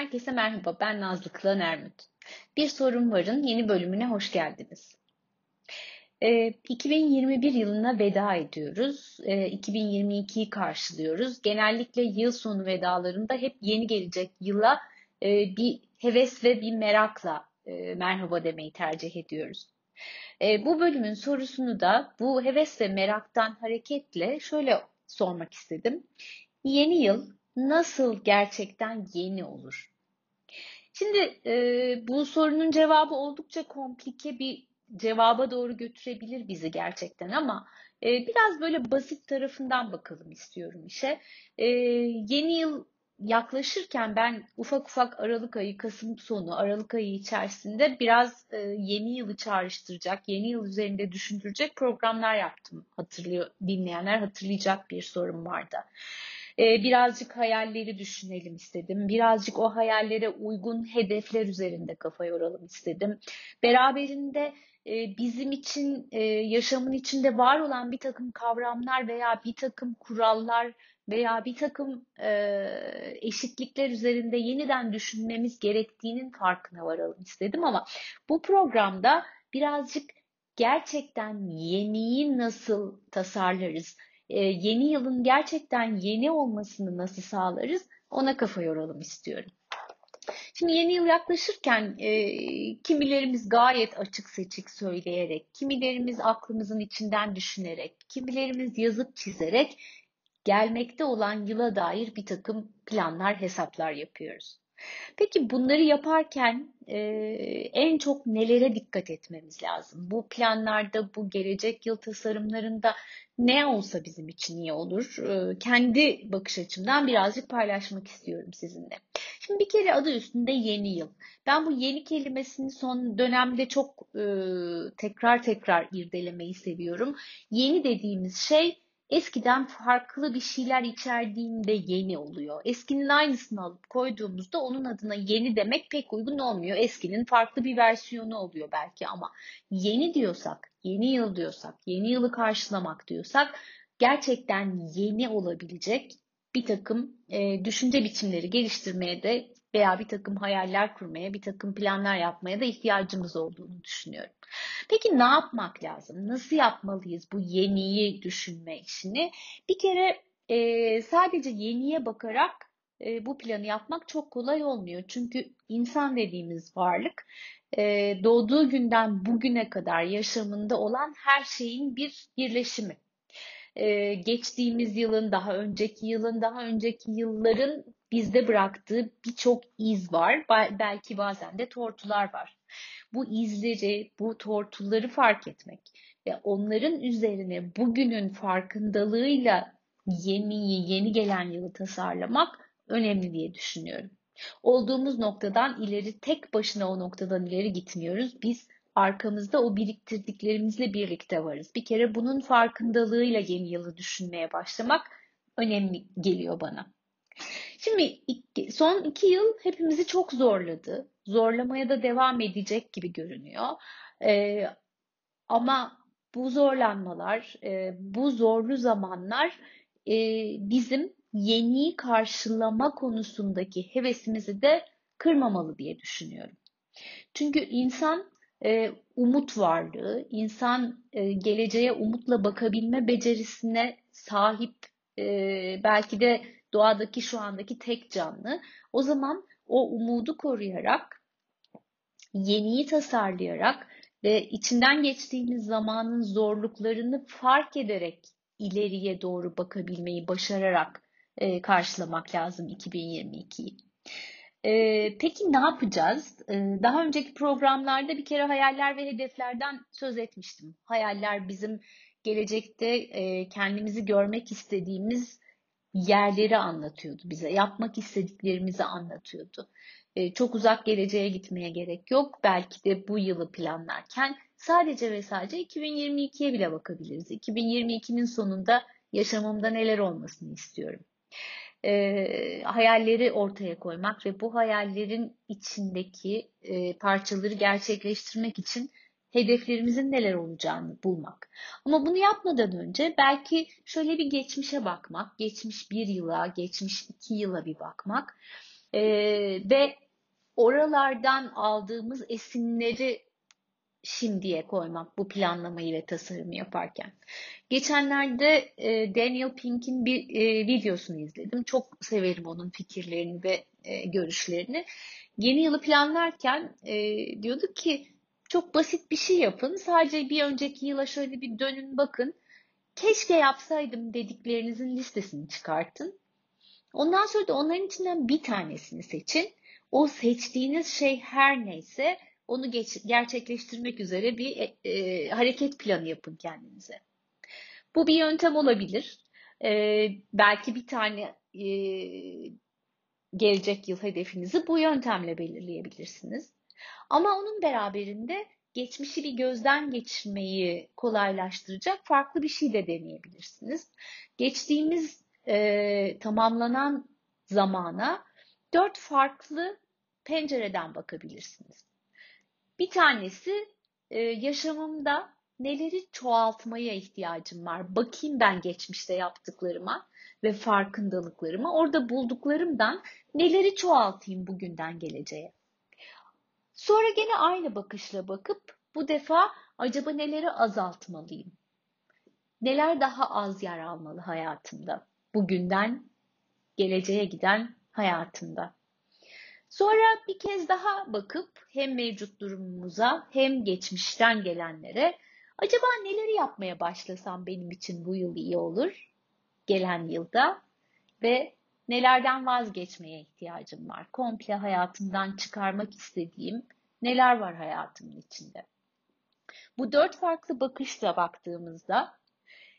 Herkese merhaba, ben Nazlı Kılan Ermut. Bir Sorun Var'ın yeni bölümüne hoş geldiniz. E, 2021 yılına veda ediyoruz. E, 2022'yi karşılıyoruz. Genellikle yıl sonu vedalarında hep yeni gelecek yıla e, bir heves ve bir merakla e, merhaba demeyi tercih ediyoruz. E, bu bölümün sorusunu da bu heves ve meraktan hareketle şöyle sormak istedim. Yeni yıl nasıl gerçekten yeni olur? Şimdi e, bu sorunun cevabı oldukça komplike bir cevaba doğru götürebilir bizi gerçekten ama e, biraz böyle basit tarafından bakalım istiyorum işe. E, yeni yıl yaklaşırken ben ufak ufak Aralık ayı, Kasım sonu, Aralık ayı içerisinde biraz e, yeni yılı çağrıştıracak, yeni yıl üzerinde düşündürecek programlar yaptım. Hatırlıyor, dinleyenler hatırlayacak bir sorun vardı. Ee, birazcık hayalleri düşünelim istedim. Birazcık o hayallere uygun hedefler üzerinde kafa yoralım istedim. Beraberinde e, bizim için e, yaşamın içinde var olan bir takım kavramlar veya bir takım kurallar veya bir takım e, eşitlikler üzerinde yeniden düşünmemiz gerektiğinin farkına varalım istedim ama bu programda birazcık gerçekten yeniyi nasıl tasarlarız, e, yeni yılın gerçekten yeni olmasını nasıl sağlarız ona kafa yoralım istiyorum. Şimdi yeni yıl yaklaşırken e, kimilerimiz gayet açık seçik söyleyerek, kimilerimiz aklımızın içinden düşünerek, kimilerimiz yazıp çizerek gelmekte olan yıla dair bir takım planlar, hesaplar yapıyoruz. Peki bunları yaparken e, en çok nelere dikkat etmemiz lazım? Bu planlarda, bu gelecek yıl tasarımlarında ne olsa bizim için iyi olur? E, kendi bakış açımdan birazcık paylaşmak istiyorum sizinle. Şimdi bir kere adı üstünde yeni yıl. Ben bu yeni kelimesini son dönemde çok e, tekrar tekrar irdelemeyi seviyorum. Yeni dediğimiz şey eskiden farklı bir şeyler içerdiğinde yeni oluyor. Eskinin aynısını alıp koyduğumuzda onun adına yeni demek pek uygun olmuyor. Eskinin farklı bir versiyonu oluyor belki ama yeni diyorsak, yeni yıl diyorsak, yeni yılı karşılamak diyorsak gerçekten yeni olabilecek bir takım e, düşünce biçimleri geliştirmeye de veya bir takım hayaller kurmaya, bir takım planlar yapmaya da ihtiyacımız olduğunu düşünüyorum. Peki ne yapmak lazım? Nasıl yapmalıyız bu yeniyi düşünme işini? Bir kere e, sadece yeniye bakarak e, bu planı yapmak çok kolay olmuyor. Çünkü insan dediğimiz varlık e, doğduğu günden bugüne kadar yaşamında olan her şeyin bir birleşimi e, geçtiğimiz yılın, daha önceki yılın, daha önceki yılların bizde bıraktığı birçok iz var. Belki bazen de tortular var. Bu izleri, bu tortuları fark etmek ve onların üzerine bugünün farkındalığıyla yeni, yeni gelen yılı tasarlamak önemli diye düşünüyorum. Olduğumuz noktadan ileri tek başına o noktadan ileri gitmiyoruz. Biz arkamızda o biriktirdiklerimizle birlikte varız. Bir kere bunun farkındalığıyla yeni yılı düşünmeye başlamak önemli geliyor bana. Şimdi son iki yıl hepimizi çok zorladı. Zorlamaya da devam edecek gibi görünüyor. Ee, ama bu zorlanmalar, e, bu zorlu zamanlar e, bizim yeni karşılama konusundaki hevesimizi de kırmamalı diye düşünüyorum. Çünkü insan e, umut varlığı, insan e, geleceğe umutla bakabilme becerisine sahip e, belki de doğadaki şu andaki tek canlı. O zaman o umudu koruyarak, yeniyi tasarlayarak ve içinden geçtiğimiz zamanın zorluklarını fark ederek ileriye doğru bakabilmeyi başararak e, karşılamak lazım 2022'yi. Ee, peki ne yapacağız? Ee, daha önceki programlarda bir kere hayaller ve hedeflerden söz etmiştim. Hayaller bizim gelecekte e, kendimizi görmek istediğimiz yerleri anlatıyordu bize. Yapmak istediklerimizi anlatıyordu. E, çok uzak geleceğe gitmeye gerek yok. Belki de bu yılı planlarken sadece ve sadece 2022'ye bile bakabiliriz. 2022'nin sonunda yaşamımda neler olmasını istiyorum e, hayalleri ortaya koymak ve bu hayallerin içindeki e, parçaları gerçekleştirmek için hedeflerimizin neler olacağını bulmak. Ama bunu yapmadan önce belki şöyle bir geçmişe bakmak, geçmiş bir yıla, geçmiş iki yıla bir bakmak e, ve oralardan aldığımız esinleri şimdiye koymak bu planlamayı ve tasarımı yaparken. Geçenlerde e, Daniel Pink'in bir e, videosunu izledim. Çok severim onun fikirlerini ve e, görüşlerini. Yeni yılı planlarken e, diyorduk ki çok basit bir şey yapın. Sadece bir önceki yıla şöyle bir dönün bakın. Keşke yapsaydım dediklerinizin listesini çıkartın. Ondan sonra da onların içinden bir tanesini seçin. O seçtiğiniz şey her neyse onu geç, gerçekleştirmek üzere bir e, e, hareket planı yapın kendinize. Bu bir yöntem olabilir. E, belki bir tane e, gelecek yıl hedefinizi bu yöntemle belirleyebilirsiniz. Ama onun beraberinde geçmişi bir gözden geçirmeyi kolaylaştıracak farklı bir şey de deneyebilirsiniz. Geçtiğimiz e, tamamlanan zamana dört farklı pencereden bakabilirsiniz. Bir tanesi e, yaşamımda neleri çoğaltmaya ihtiyacım var. Bakayım ben geçmişte yaptıklarıma ve farkındalıklarıma. Orada bulduklarımdan neleri çoğaltayım bugünden geleceğe. Sonra gene aynı bakışla bakıp bu defa acaba neleri azaltmalıyım? Neler daha az yer almalı hayatımda? Bugünden geleceğe giden hayatımda. Sonra bir kez daha bakıp hem mevcut durumumuza hem geçmişten gelenlere acaba neleri yapmaya başlasam benim için bu yıl iyi olur gelen yılda ve nelerden vazgeçmeye ihtiyacım var? Komple hayatımdan çıkarmak istediğim neler var hayatımın içinde? Bu dört farklı bakışla baktığımızda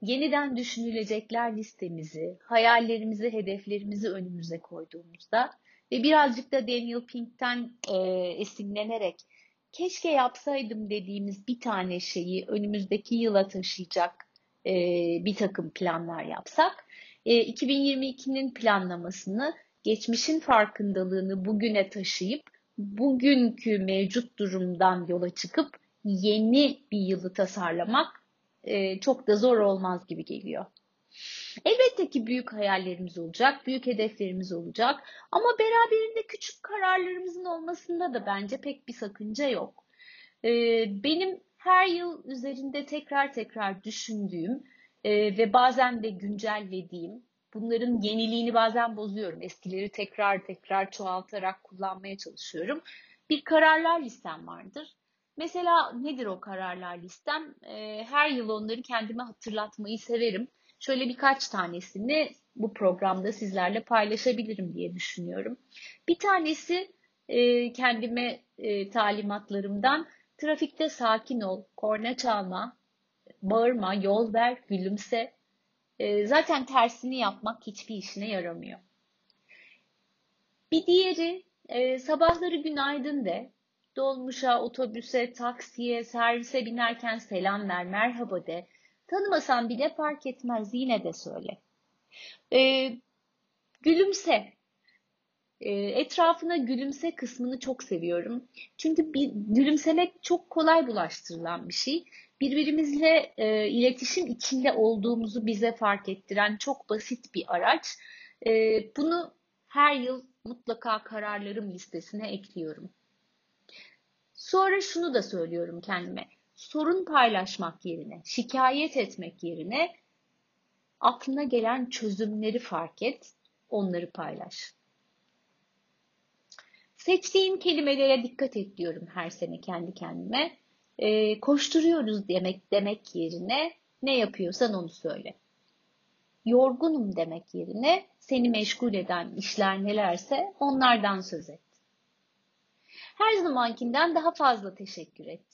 yeniden düşünülecekler listemizi, hayallerimizi, hedeflerimizi önümüze koyduğumuzda ve birazcık da Daniel Pink'ten e, esinlenerek keşke yapsaydım dediğimiz bir tane şeyi önümüzdeki yıla taşıyacak e, bir takım planlar yapsak, 2022'nin planlamasını, geçmişin farkındalığını bugüne taşıyıp bugünkü mevcut durumdan yola çıkıp yeni bir yılı tasarlamak e, çok da zor olmaz gibi geliyor. Elbette ki büyük hayallerimiz olacak, büyük hedeflerimiz olacak ama beraberinde küçük kararlarımızın olmasında da bence pek bir sakınca yok. E, benim her yıl üzerinde tekrar tekrar düşündüğüm e, ve bazen de güncellediğim, bunların yeniliğini bazen bozuyorum. Eskileri tekrar tekrar çoğaltarak kullanmaya çalışıyorum. Bir kararlar listem vardır. Mesela nedir o kararlar listem? E, her yıl onları kendime hatırlatmayı severim. Şöyle birkaç tanesini bu programda sizlerle paylaşabilirim diye düşünüyorum. Bir tanesi e, kendime e, talimatlarımdan trafikte sakin ol, korna çalma, bağırma, yol ver, gülümse. E, zaten tersini yapmak hiçbir işine yaramıyor. Bir diğeri e, sabahları günaydın de, dolmuşa, otobüse, taksiye, servise binerken selam ver, merhaba de. Tanımasan bile fark etmez yine de söyle. E, gülümse. E, etrafına gülümse kısmını çok seviyorum. Çünkü bir, gülümsemek çok kolay bulaştırılan bir şey. Birbirimizle e, iletişim içinde olduğumuzu bize fark ettiren çok basit bir araç. E, bunu her yıl mutlaka kararlarım listesine ekliyorum. Sonra şunu da söylüyorum kendime sorun paylaşmak yerine, şikayet etmek yerine aklına gelen çözümleri fark et, onları paylaş. Seçtiğim kelimelere dikkat et diyorum her sene kendi kendime. E, koşturuyoruz demek demek yerine ne yapıyorsan onu söyle. Yorgunum demek yerine seni meşgul eden işler nelerse onlardan söz et. Her zamankinden daha fazla teşekkür et.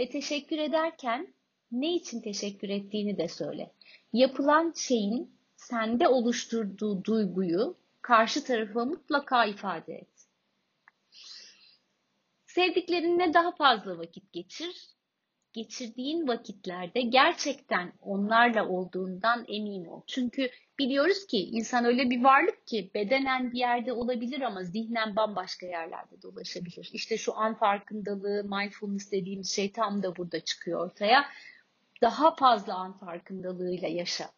Ve teşekkür ederken ne için teşekkür ettiğini de söyle. Yapılan şeyin sende oluşturduğu duyguyu karşı tarafa mutlaka ifade et. Sevdiklerinle daha fazla vakit geçir. Geçirdiğin vakitlerde gerçekten onlarla olduğundan emin ol. Çünkü biliyoruz ki insan öyle bir varlık ki bedenen bir yerde olabilir ama zihnen bambaşka yerlerde dolaşabilir. İşte şu an farkındalığı, mindfulness dediğimiz şey tam da burada çıkıyor ortaya. Daha fazla an farkındalığıyla yaşa.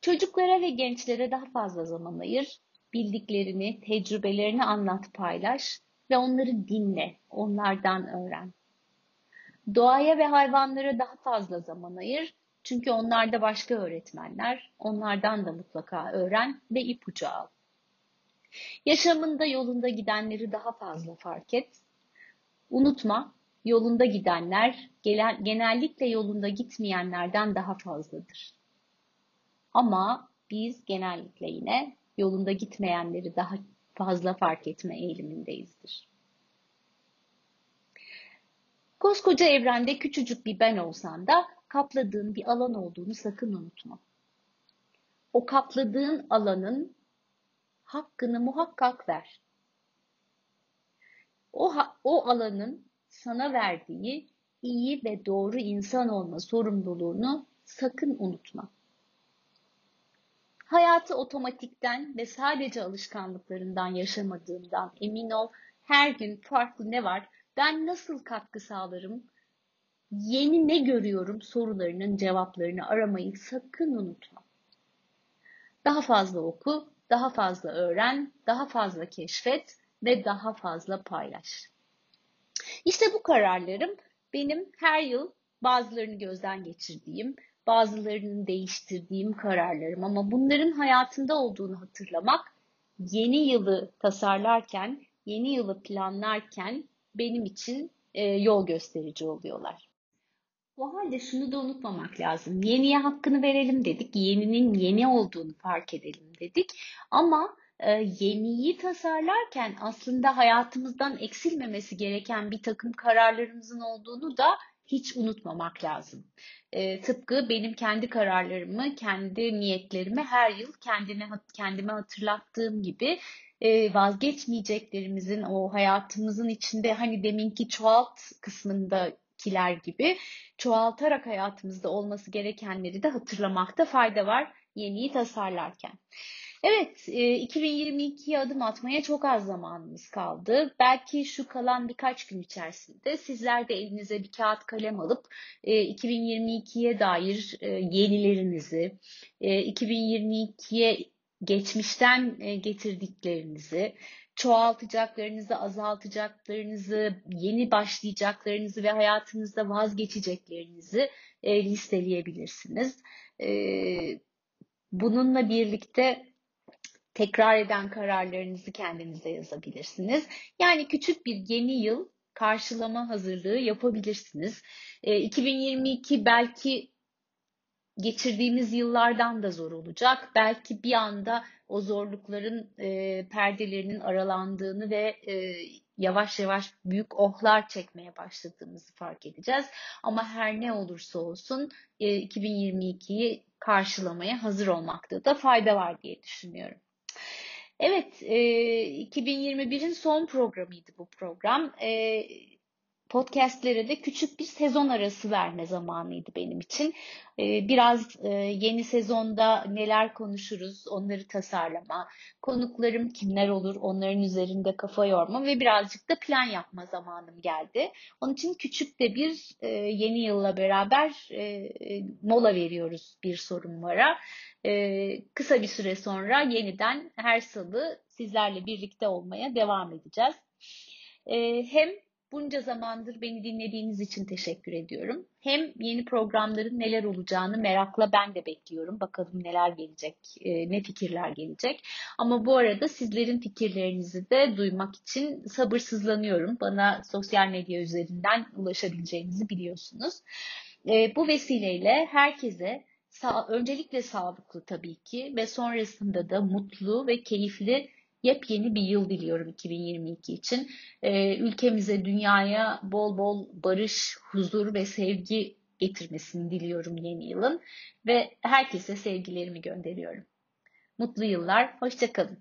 Çocuklara ve gençlere daha fazla zaman ayır. bildiklerini, tecrübelerini anlat, paylaş ve onları dinle, onlardan öğren. Doğaya ve hayvanlara daha fazla zaman ayır. Çünkü onlarda başka öğretmenler, onlardan da mutlaka öğren ve ipucu al. Yaşamında yolunda gidenleri daha fazla fark et. Unutma, yolunda gidenler genellikle yolunda gitmeyenlerden daha fazladır. Ama biz genellikle yine yolunda gitmeyenleri daha fazla fark etme eğilimindeyizdir. Koskoca evrende küçücük bir ben olsan da kapladığın bir alan olduğunu sakın unutma. O kapladığın alanın hakkını muhakkak ver. O, o alanın sana verdiği iyi ve doğru insan olma sorumluluğunu sakın unutma. Hayatı otomatikten ve sadece alışkanlıklarından yaşamadığından emin ol. Her gün farklı ne var? Ben nasıl katkı sağlarım? Yeni ne görüyorum sorularının cevaplarını aramayı sakın unutma. Daha fazla oku, daha fazla öğren, daha fazla keşfet ve daha fazla paylaş. İşte bu kararlarım benim her yıl bazılarını gözden geçirdiğim, bazılarının değiştirdiğim kararlarım ama bunların hayatında olduğunu hatırlamak yeni yılı tasarlarken, yeni yılı planlarken benim için e, yol gösterici oluyorlar. O halde şunu da unutmamak lazım. Yeniye hakkını verelim dedik. Yeninin yeni olduğunu fark edelim dedik. Ama e, yeniyi tasarlarken aslında hayatımızdan eksilmemesi gereken bir takım kararlarımızın olduğunu da hiç unutmamak lazım. E, tıpkı benim kendi kararlarımı, kendi niyetlerimi her yıl kendime kendime hatırlattığım gibi e, vazgeçmeyeceklerimizin o hayatımızın içinde hani deminki çoğalt kısmındakiler gibi çoğaltarak hayatımızda olması gerekenleri de hatırlamakta fayda var yeniyi tasarlarken. Evet, 2022'ye adım atmaya çok az zamanımız kaldı. Belki şu kalan birkaç gün içerisinde sizler de elinize bir kağıt kalem alıp 2022'ye dair yenilerinizi, 2022'ye geçmişten getirdiklerinizi, çoğaltacaklarınızı, azaltacaklarınızı, yeni başlayacaklarınızı ve hayatınızda vazgeçeceklerinizi listeleyebilirsiniz. Bununla birlikte tekrar eden kararlarınızı kendinize yazabilirsiniz. Yani küçük bir yeni yıl karşılama hazırlığı yapabilirsiniz. E, 2022 belki geçirdiğimiz yıllardan da zor olacak. Belki bir anda o zorlukların e, perdelerinin aralandığını ve e, yavaş yavaş büyük ohlar çekmeye başladığımızı fark edeceğiz. Ama her ne olursa olsun e, 2022'yi karşılamaya hazır olmakta da fayda var diye düşünüyorum. Evet, e, 2021'in son programıydı bu program. E, podcastlere de küçük bir sezon arası verme zamanıydı benim için. Ee, biraz e, yeni sezonda neler konuşuruz onları tasarlama, konuklarım kimler olur onların üzerinde kafa yorma ve birazcık da plan yapma zamanım geldi. Onun için küçük de bir e, yeni yılla beraber e, mola veriyoruz bir sorun vara. Kısa bir süre sonra yeniden her salı sizlerle birlikte olmaya devam edeceğiz. Hem Bunca zamandır beni dinlediğiniz için teşekkür ediyorum. Hem yeni programların neler olacağını merakla ben de bekliyorum. Bakalım neler gelecek, e, ne fikirler gelecek. Ama bu arada sizlerin fikirlerinizi de duymak için sabırsızlanıyorum. Bana sosyal medya üzerinden ulaşabileceğinizi biliyorsunuz. E, bu vesileyle herkese öncelikle sağlıklı tabii ki ve sonrasında da mutlu ve keyifli yepyeni bir yıl diliyorum 2022 için. Ee, ülkemize, dünyaya bol bol barış, huzur ve sevgi getirmesini diliyorum yeni yılın ve herkese sevgilerimi gönderiyorum. Mutlu yıllar, hoşçakalın.